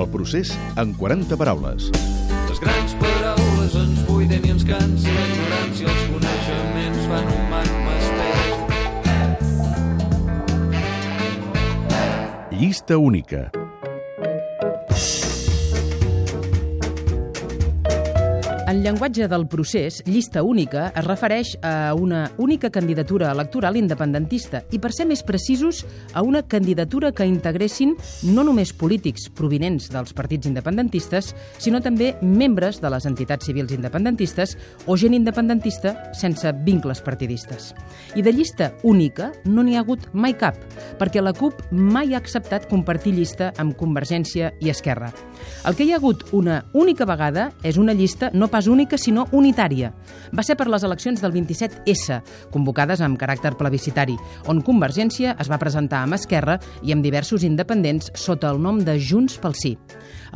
El procés en 40 paraules. Les grans paraules ens buiden i ens cansa la ignorància, els coneixements fan un magma espès. Llista única. En llenguatge del procés, llista única es refereix a una única candidatura electoral independentista i, per ser més precisos, a una candidatura que integressin no només polítics provinents dels partits independentistes, sinó també membres de les entitats civils independentistes o gent independentista sense vincles partidistes. I de llista única no n'hi ha hagut mai cap, perquè la CUP mai ha acceptat compartir llista amb Convergència i Esquerra. El que hi ha hagut una única vegada és una llista no pas única, sinó unitària. Va ser per les eleccions del 27S, convocades amb caràcter plebiscitari, on Convergència es va presentar amb Esquerra i amb diversos independents sota el nom de Junts pel Sí.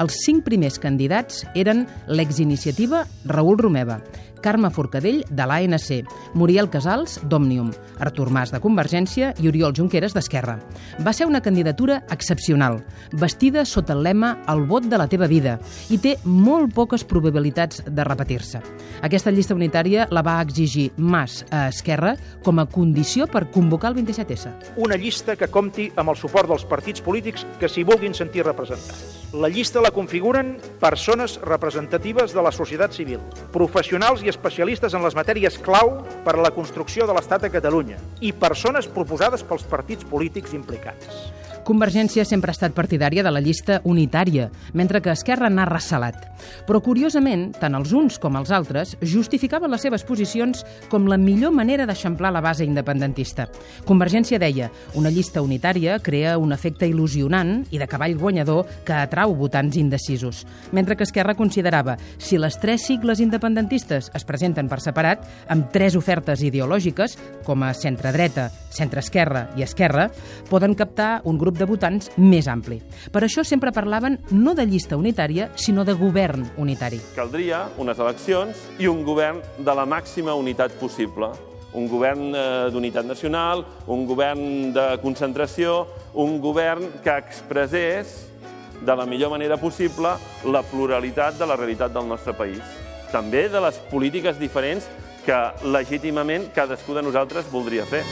Els cinc primers candidats eren l'exiniciativa Raül Romeva, Carme Forcadell, de l'ANC, Muriel Casals, d'Òmnium, Artur Mas, de Convergència i Oriol Junqueras, d'Esquerra. Va ser una candidatura excepcional, vestida sota el lema El vot de la teva vida, i té molt poques probabilitats de repetir-se. Aquesta llista unitària la va exigir Mas a Esquerra com a condició per convocar el 27S. Una llista que compti amb el suport dels partits polítics que s'hi vulguin sentir representats. La llista la configuren persones representatives de la societat civil, professionals i especialistes en les matèries clau per a la construcció de l'Estat a Catalunya i persones proposades pels partits polítics implicats. Convergència sempre ha estat partidària de la llista unitària, mentre que Esquerra n'ha recelat. Però, curiosament, tant els uns com els altres justificaven les seves posicions com la millor manera d'eixamplar la base independentista. Convergència deia, una llista unitària crea un efecte il·lusionant i de cavall guanyador que atrau votants indecisos, mentre que Esquerra considerava si les tres sigles independentistes es presenten per separat, amb tres ofertes ideològiques, com a centre-dreta, centre-esquerra i esquerra, poden captar un grup de votants més ampli. Per això sempre parlaven no de llista unitària, sinó de govern unitari. Caldria unes eleccions i un govern de la màxima unitat possible. Un govern eh, d'unitat nacional, un govern de concentració, un govern que expressés de la millor manera possible la pluralitat de la realitat del nostre país. També de les polítiques diferents que legítimament cadascú de nosaltres voldria fer.